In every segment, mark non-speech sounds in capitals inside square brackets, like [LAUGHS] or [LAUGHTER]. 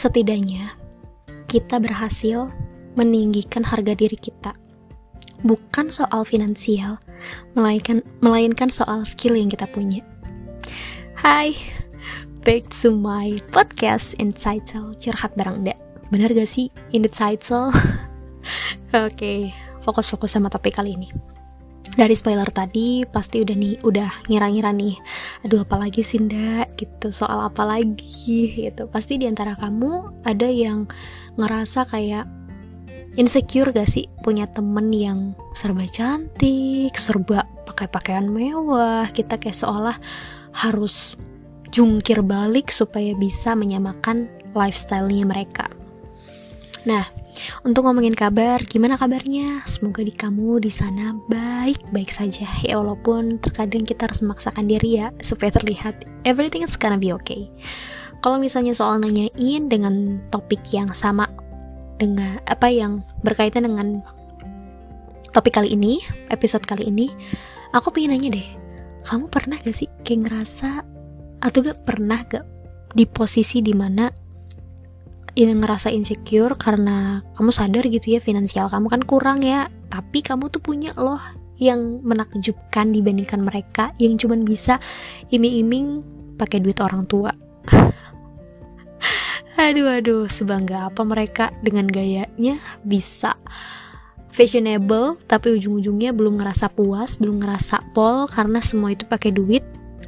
setidaknya kita berhasil meninggikan harga diri kita. Bukan soal finansial, melainkan melainkan soal skill yang kita punya. Hai, back to my podcast entitled Curhat Bareng Nda. Bener gak sih in the title? Oke, okay, fokus-fokus sama topik kali ini dari spoiler tadi pasti udah nih udah ngira-ngira nih aduh apalagi sih ndak? Gitu soal apa lagi? Gitu. Pasti di antara kamu ada yang ngerasa kayak insecure gak sih? Punya temen yang serba cantik serba pakai pakaian mewah kita kayak seolah harus jungkir balik supaya bisa menyamakan lifestyle-nya mereka nah untuk ngomongin kabar, gimana kabarnya? Semoga di kamu di sana baik-baik saja ya walaupun terkadang kita harus memaksakan diri ya supaya terlihat everything is gonna be okay. Kalau misalnya soal nanyain dengan topik yang sama dengan apa yang berkaitan dengan topik kali ini, episode kali ini, aku pengen nanya deh, kamu pernah gak sih kayak ngerasa atau gak pernah gak di posisi di mana ngerasa insecure karena kamu sadar gitu ya finansial kamu kan kurang ya. Tapi kamu tuh punya loh yang menakjubkan dibandingkan mereka yang cuman bisa iming-iming pakai duit orang tua. [LAUGHS] Aduh aduh sebangga apa mereka dengan gayanya bisa fashionable tapi ujung-ujungnya belum ngerasa puas belum ngerasa pol karena semua itu pakai duit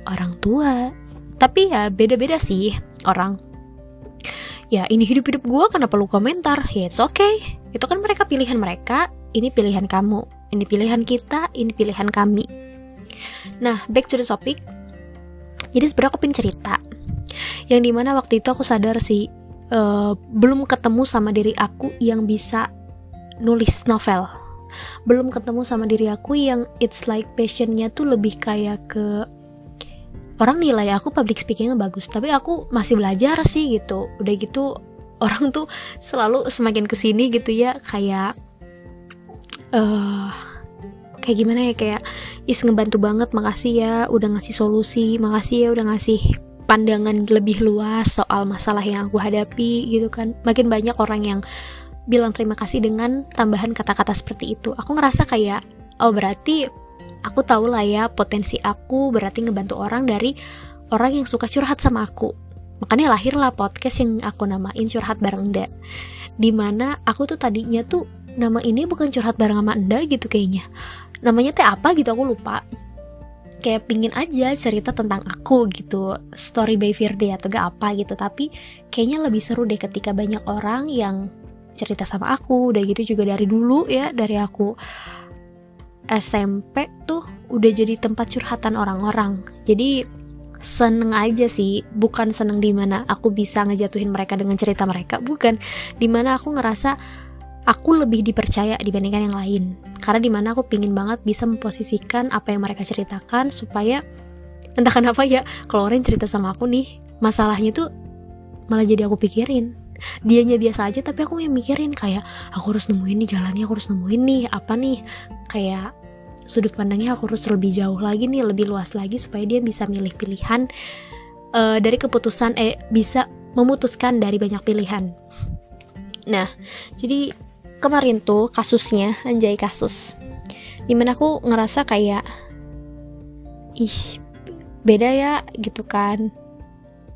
orang tua. Tapi ya beda-beda sih orang ya ini hidup-hidup gue kenapa lu komentar? Ya it's okay. Itu kan mereka pilihan mereka ini pilihan kamu ini pilihan kita ini pilihan kami. Nah back to the topic. Jadi sebenarnya aku pengen cerita yang di mana waktu itu aku sadar sih uh, belum ketemu sama diri aku yang bisa nulis novel. Belum ketemu sama diri aku yang it's like passionnya tuh lebih kayak ke orang nilai aku public speakingnya bagus tapi aku masih belajar sih gitu. Udah gitu orang tuh selalu semakin ke sini gitu ya kayak uh, kayak gimana ya kayak is ngebantu banget makasih ya udah ngasih solusi makasih ya udah ngasih pandangan lebih luas soal masalah yang aku hadapi gitu kan. Makin banyak orang yang bilang terima kasih dengan tambahan kata-kata seperti itu. Aku ngerasa kayak oh berarti aku tahu lah ya potensi aku berarti ngebantu orang dari orang yang suka curhat sama aku. Makanya lahirlah podcast yang aku namain curhat bareng Nda. Di mana aku tuh tadinya tuh nama ini bukan curhat bareng sama Nda gitu kayaknya. Namanya teh apa gitu aku lupa. Kayak pingin aja cerita tentang aku gitu story by Firde atau gak apa gitu. Tapi kayaknya lebih seru deh ketika banyak orang yang cerita sama aku. Udah gitu juga dari dulu ya dari aku SMP tuh udah jadi tempat curhatan orang-orang. Jadi seneng aja sih. Bukan seneng di mana aku bisa ngejatuhin mereka dengan cerita mereka. Bukan. Di mana aku ngerasa aku lebih dipercaya dibandingkan yang lain. Karena di mana aku pingin banget bisa memposisikan apa yang mereka ceritakan supaya entah kenapa ya kalau orang cerita sama aku nih masalahnya tuh malah jadi aku pikirin dianya biasa aja tapi aku yang mikirin kayak aku harus nemuin nih jalannya aku harus nemuin nih apa nih? Kayak sudut pandangnya aku harus lebih jauh lagi nih lebih luas lagi supaya dia bisa milih pilihan uh, dari keputusan eh bisa memutuskan dari banyak pilihan. Nah jadi kemarin tuh kasusnya anjay kasus di mana aku ngerasa kayak ih beda ya gitu kan.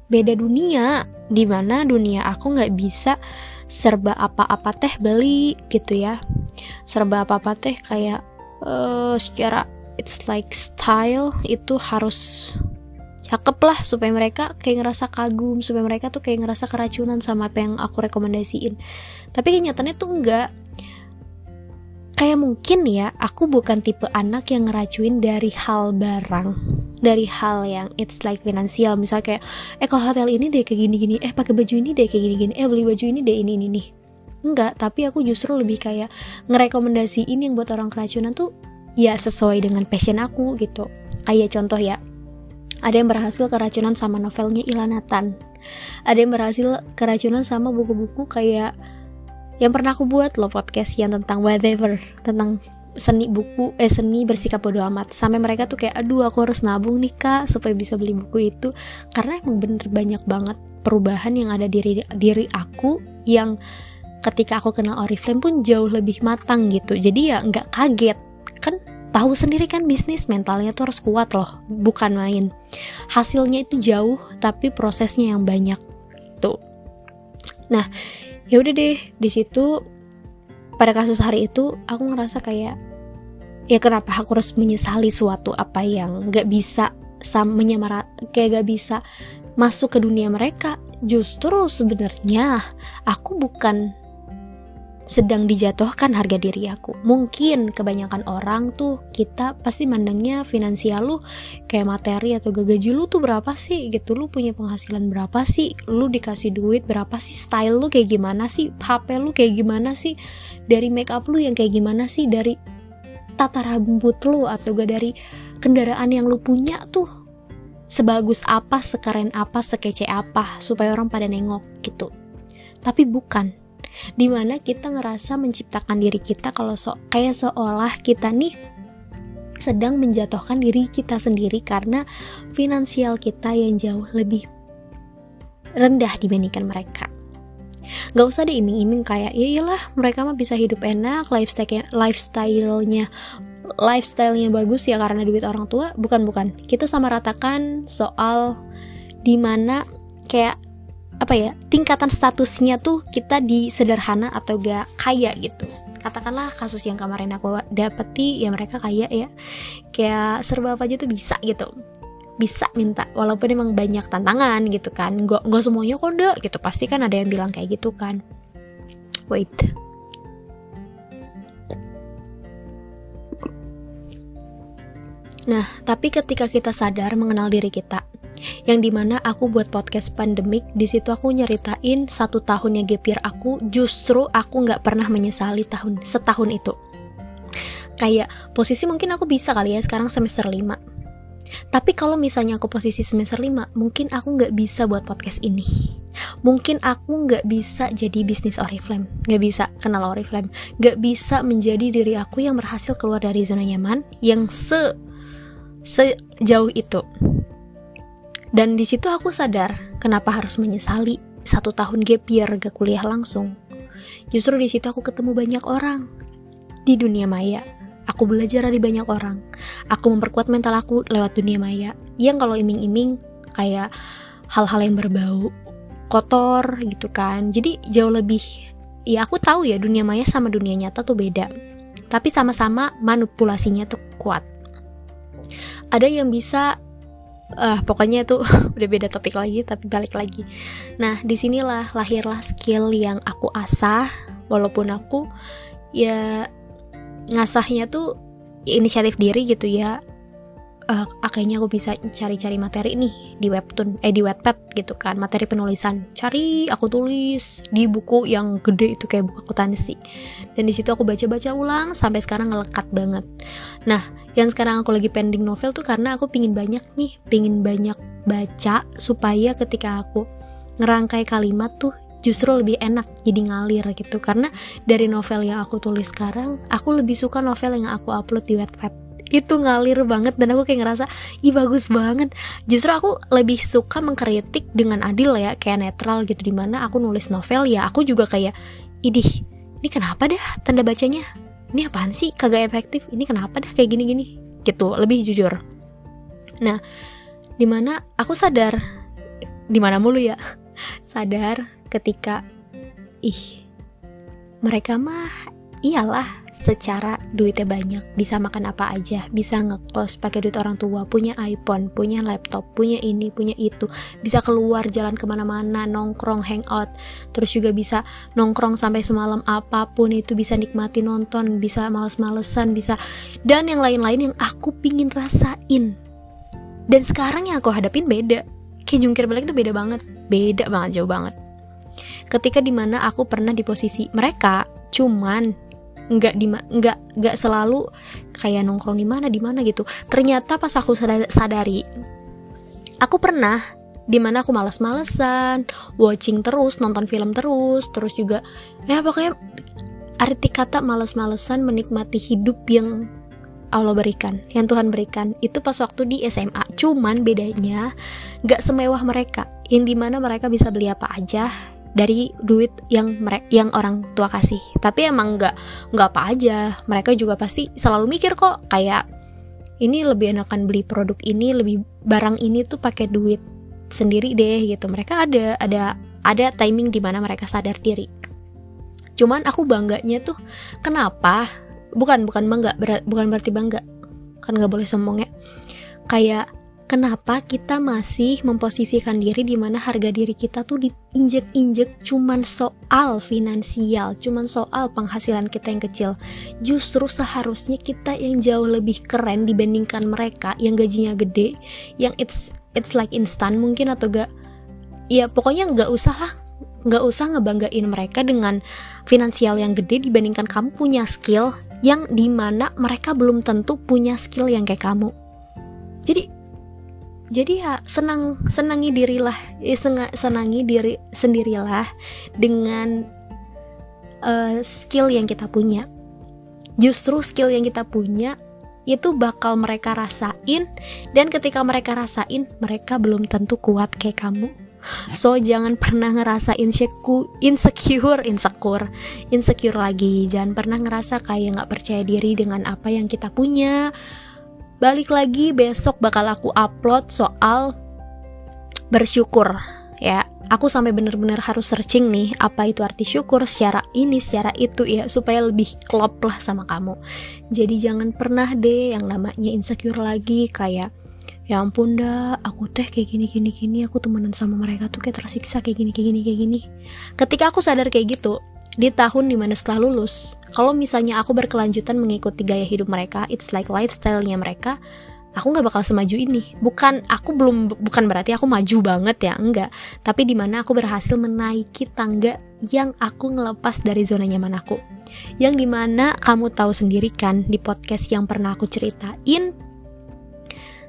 Beda dunia di mana dunia aku nggak bisa serba apa-apa teh beli gitu ya. Serba apa-apa teh kayak uh, secara it's like style itu harus cakep lah supaya mereka kayak ngerasa kagum supaya mereka tuh kayak ngerasa keracunan sama apa yang aku rekomendasiin. Tapi kenyataannya tuh enggak kayak mungkin ya aku bukan tipe anak yang ngeracuin dari hal barang. Dari hal yang it's like finansial. Misalnya kayak eh kalau hotel ini deh kayak gini-gini. Eh pakai baju ini deh kayak gini-gini. Eh beli baju ini deh ini ini nih enggak tapi aku justru lebih kayak ngerekomendasiin yang buat orang keracunan tuh ya sesuai dengan passion aku gitu. Kayak contoh ya ada yang berhasil keracunan sama novelnya Ilanatan ada yang berhasil keracunan sama buku-buku kayak yang pernah aku buat loh podcast yang tentang whatever tentang seni buku eh seni bersikap bodo amat. Sampai mereka tuh kayak aduh aku harus nabung nih kak supaya bisa beli buku itu. Karena emang bener banyak banget perubahan yang ada diri diri aku yang ketika aku kenal Oriflame pun jauh lebih matang gitu. Jadi ya nggak kaget. Kan tahu sendiri kan bisnis mentalnya tuh harus kuat loh bukan main. Hasilnya itu jauh tapi prosesnya yang banyak. Tuh. Nah ya udah deh di situ pada kasus hari itu aku ngerasa kayak ya kenapa aku harus menyesali suatu apa yang gak bisa sam menyamarat kayak gak bisa masuk ke dunia mereka? Justru sebenarnya aku bukan sedang dijatuhkan harga diri aku. Mungkin kebanyakan orang tuh kita pasti mandangnya finansial lu kayak materi atau gaji lu tuh berapa sih gitu. Lu punya penghasilan berapa sih? Lu dikasih duit berapa sih? Style lu kayak gimana sih? HP lu kayak gimana sih? Dari make up lu yang kayak gimana sih? Dari tata rambut lu atau gak dari kendaraan yang lu punya tuh sebagus apa, sekeren apa, sekece apa supaya orang pada nengok gitu. Tapi bukan di mana kita ngerasa menciptakan diri kita kalau so kayak seolah kita nih sedang menjatuhkan diri kita sendiri karena finansial kita yang jauh lebih rendah dibandingkan mereka. Gak usah diiming-iming kayak ya iyalah mereka mah bisa hidup enak, lifestyle lifestyle-nya lifestyle-nya bagus ya karena duit orang tua. Bukan bukan. Kita sama ratakan soal di mana kayak apa ya tingkatan statusnya tuh kita di sederhana atau gak kaya gitu. Katakanlah kasus yang kemarin aku dapeti ya mereka kaya ya. Kayak serba apa aja tuh bisa gitu. Bisa minta walaupun emang banyak tantangan gitu kan. Gak, gak semuanya kode gitu. Pasti kan ada yang bilang kayak gitu kan. Wait. Nah, tapi ketika kita sadar mengenal diri kita, yang di mana aku buat podcast pandemik di situ aku nyeritain satu tahunnya gap aku justru aku nggak pernah menyesali tahun setahun itu. Kayak posisi mungkin aku bisa kali ya sekarang semester 5 tapi kalau misalnya aku posisi semester 5 mungkin aku nggak bisa buat podcast ini. Mungkin aku nggak bisa jadi bisnis Oriflame nggak bisa kenal Oriflame nggak bisa menjadi diri aku yang berhasil keluar dari zona nyaman yang se sejauh itu dan di situ aku sadar kenapa harus menyesali satu tahun gap year gak kuliah langsung. Justru di situ aku ketemu banyak orang di dunia maya. Aku belajar dari banyak orang. Aku memperkuat mental aku lewat dunia maya. Yang kalau iming-iming kayak hal-hal yang berbau kotor gitu kan. Jadi jauh lebih ya aku tahu ya dunia maya sama dunia nyata tuh beda. Tapi sama-sama manipulasinya tuh kuat. Ada yang bisa uh, pokoknya itu [LAUGHS] udah beda topik lagi tapi balik lagi. Nah di sinilah lahirlah skill yang aku asah walaupun aku ya ngasahnya tuh inisiatif diri gitu ya uh, kayaknya aku bisa cari-cari materi nih di webtoon eh di webpad gitu kan materi penulisan. Cari aku tulis di buku yang gede itu kayak buku akuntansi dan di situ aku baca-baca ulang sampai sekarang ngelekat banget. Nah yang sekarang aku lagi pending novel tuh karena aku pingin banyak nih pingin banyak baca supaya ketika aku ngerangkai kalimat tuh justru lebih enak jadi ngalir gitu. Karena dari novel yang aku tulis sekarang aku lebih suka novel yang aku upload di Wattpad itu ngalir banget dan aku kayak ngerasa ih bagus banget. Justru aku lebih suka mengkritik dengan adil ya kayak netral gitu di mana aku nulis novel ya aku juga kayak idih ini kenapa dah tanda bacanya? Ini apaan sih? Kagak efektif. Ini kenapa dah kayak gini-gini? Gitu lebih jujur. Nah di mana aku sadar di mana mulu ya [LAUGHS] sadar ketika ih mereka mah iyalah secara duitnya banyak bisa makan apa aja bisa ngekos pakai duit orang tua punya iPhone punya laptop punya ini punya itu bisa keluar jalan ke mana-mana nongkrong hangout terus juga bisa nongkrong sampai semalam apa pun itu bisa nikmati nonton bisa males-malesan bisa dan yang lain-lain yang aku pingin rasain. Dan sekarang yang aku hadapin beda kayak jungkir balik itu beda banget beda banget jauh banget. Ketika di mana aku pernah di posisi mereka cuman nggak di nggak nggak selalu kayak nongkrong di mana di mana gitu ternyata pas aku sadari aku pernah di mana aku males-malesan watching terus nonton film terus terus juga ya pokoknya arti kata males-malesan menikmati hidup yang Allah berikan, yang Tuhan berikan itu pas waktu di SMA. Cuman bedanya nggak semewah mereka, yang di mana mereka bisa beli apa aja dari duit yang mereka yang orang tua kasih. Tapi emang nggak nggak apa aja, mereka juga pasti selalu mikir kok kayak ini lebih enakan beli produk ini, lebih barang ini tuh pakai duit sendiri deh gitu. Mereka ada ada ada timing di mana mereka sadar diri. Cuman aku bangganya tuh kenapa bukan bukan bangga berat, bukan berarti bangga kan nggak boleh sombong ya kayak kenapa kita masih memposisikan diri di mana harga diri kita tuh diinjek-injek cuman soal finansial, cuman soal penghasilan kita yang kecil. Justru seharusnya kita yang jauh lebih keren dibandingkan mereka yang gajinya gede, yang it's it's like instan mungkin atau gak. Ya pokoknya nggak usah lah. Nggak usah ngebanggain mereka dengan finansial yang gede dibandingkan kamu punya skill yang di mana mereka belum tentu punya skill yang kayak kamu. Jadi jadi ya senang senangi dirilah eh, senangi diri sendirilah dengan uh, skill yang kita punya justru skill yang kita punya itu bakal mereka rasain dan ketika mereka rasain mereka belum tentu kuat kayak kamu So jangan pernah ngerasa insecure, insecure, insecure, insecure lagi. Jangan pernah ngerasa kayak nggak percaya diri dengan apa yang kita punya. Balik lagi besok bakal aku upload soal bersyukur. Ya aku sampai bener-bener harus searching nih apa itu arti syukur secara ini secara itu ya supaya lebih klop lah sama kamu. Jadi jangan pernah deh yang namanya insecure lagi kayak ya ampun dah aku teh kayak gini gini gini aku temenan sama mereka tuh kayak tersiksa kayak gini kayak gini kayak gini. Ketika aku sadar kayak gitu di tahun di mana setelah lulus kalau misalnya aku berkelanjutan mengikuti gaya hidup mereka it's like lifestyle-nya mereka aku nggak bakal semaju ini. Bukan aku belum bukan berarti aku maju banget ya enggak. Tapi di mana aku berhasil menaiki tangga yang aku ngelepas dari zona nyaman aku. Yang di mana kamu tahu sendiri kan di podcast yang pernah aku ceritain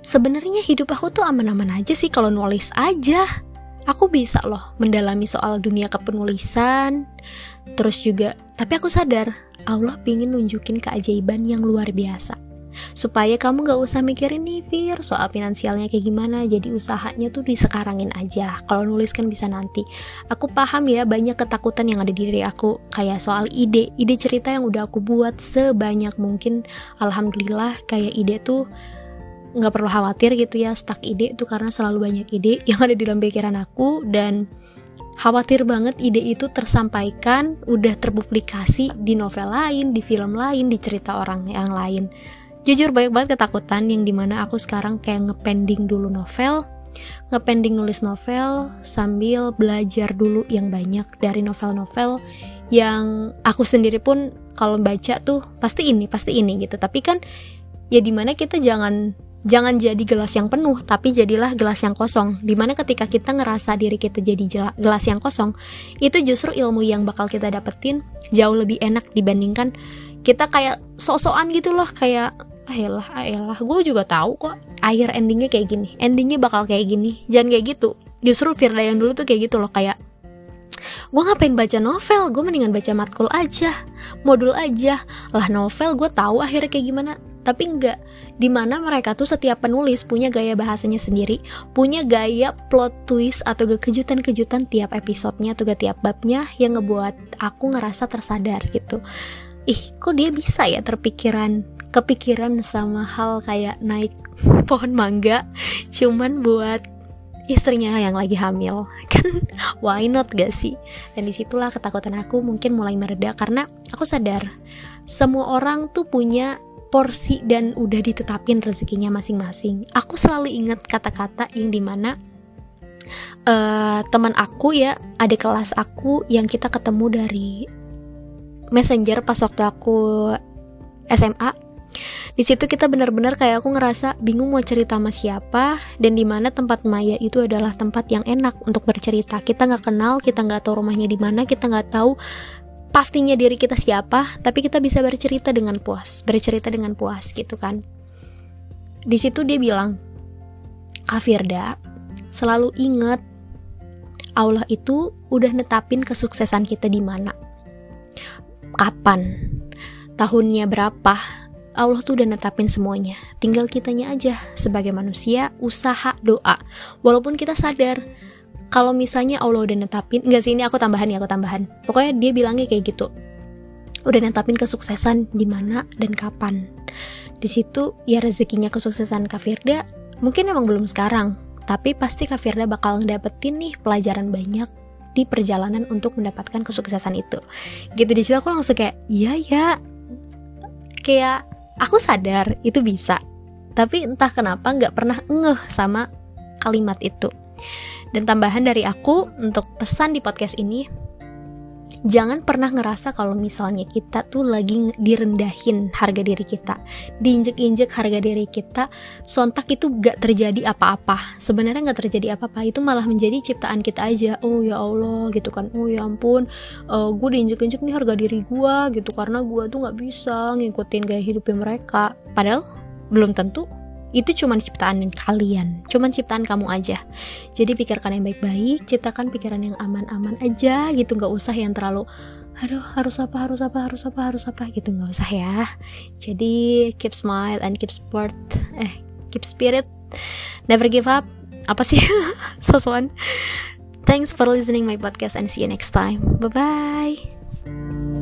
sebenarnya hidup aku tuh aman-aman aja sih kalau nulis aja. Aku bisa loh mendalami soal dunia kepenulisan, terus juga, tapi aku sadar Allah pingin nunjukin keajaiban yang luar biasa. Supaya kamu gak usah mikirin nih Fir soal finansialnya kayak gimana Jadi usahanya tuh disekarangin aja. Kalau nulis kan bisa nanti. Aku paham ya banyak ketakutan yang ada di diri aku. Kayak soal ide. Ide cerita yang udah aku buat sebanyak mungkin. Alhamdulillah kayak ide tuh nggak perlu khawatir gitu ya stuck ide itu karena selalu banyak ide [LAUGHS] yang ada di dalam pikiran aku dan khawatir banget ide itu tersampaikan udah terpublikasi di novel lain di film lain di cerita orang yang lain. Jujur banyak banget ketakutan yang di mana aku sekarang kayak ngepending dulu novel ngepending nulis novel sambil belajar dulu yang banyak dari novel-novel yang aku sendiri pun kalau baca tuh pasti ini pasti ini gitu. Tapi kan ya di mana kita jangan jangan jadi gelas yang penuh tapi jadilah gelas yang kosong. Di mana ketika kita ngerasa diri kita jadi gelas yang kosong itu justru ilmu yang bakal kita dapetin jauh lebih enak dibandingkan kita kayak sosokan gitu loh kayak ayolah ayolah gue juga tahu kok akhir endingnya kayak gini endingnya bakal kayak gini. Jangan kayak gitu. Justru Firda yang dulu tuh kayak gitu loh kayak gue ngapain baca novel? Gue mendingan baca matkul aja modul aja. Lah novel gue tahu akhirnya kayak gimana tapi enggak di mana mereka tuh setiap penulis punya gaya bahasanya sendiri punya gaya plot twist atau kejutan-kejutan tiap episodenya atau tiap babnya yang ngebuat aku ngerasa tersadar gitu. Ih kok dia bisa ya terpikiran kepikiran sama hal kayak naik [LAUGHS] pohon mangga cuman buat istrinya yang lagi hamil. [LAUGHS] Kan why not gak sih? Dan di situlah ketakutan aku mungkin mulai mereda karena aku sadar semua orang tuh punya porsi dan udah ditetapin rezekinya masing-masing. Aku selalu ingat kata-kata yang di mana uh, teman aku ya, ada kelas aku yang kita ketemu dari messenger pas waktu aku SMA. Di situ kita benar-benar kayak aku ngerasa bingung mau cerita sama siapa dan di mana tempat Maya itu adalah tempat yang enak untuk bercerita. Kita nggak kenal, kita nggak tahu rumahnya di mana, kita nggak tahu pastinya diri kita siapa, tapi kita bisa bercerita dengan puas, bercerita dengan puas gitu kan. Di situ dia bilang, Kak Firda, selalu ingat Allah itu udah netapin kesuksesan kita di mana. kapan tahunnya berapa Allah tuh udah netapin semuanya tinggal kitanya aja sebagai manusia usaha doa walaupun kita sadar kalau misalnya Allah udah netapin enggak sih ini aku tambahan ya aku tambahan. Pokoknya dia bilangnya kayak gitu. Udah netapin kesuksesan di mana dan kapan. Di situ ya rezekinya kesuksesan Kak Firda mungkin emang belum sekarang. Tapi pasti Kak Firda bakal ngedapetin nih pelajaran banyak di perjalanan untuk mendapatkan kesuksesan itu. Gitu di situ aku langsung kayak iya ya kayak aku sadar itu bisa. Tapi entah kenapa nggak pernah ngeh sama kalimat itu dan tambahan dari aku untuk pesan di podcast ini jangan pernah ngerasa kalau misalnya kita tuh lagi direndahin harga diri kita. Diinjek-injek harga diri kita sontak itu gak terjadi apa-apa. Sebenarnya gak terjadi apa-apa itu malah menjadi ciptaan kita aja. Oh ya Allah gitu kan. Oh ya ampun uh, eh, gue diinjek-injek nih harga diri gue gitu. Karena gue tuh gak bisa ngikutin gaya hidupnya mereka. Padahal belum tentu itu cuma ciptaan kalian, cuma ciptaan kamu aja. Jadi pikirkan yang baik-baik, ciptakan pikiran yang aman-aman aja gitu, nggak usah yang terlalu aduh harus apa harus apa harus apa harus apa gitu. Nggak usah ya. Jadi keep smile and keep sport eh keep spirit. Never give up. Apa sih? [LAUGHS] Sosokan. Thanks for listening my podcast and see you next time. Bye bye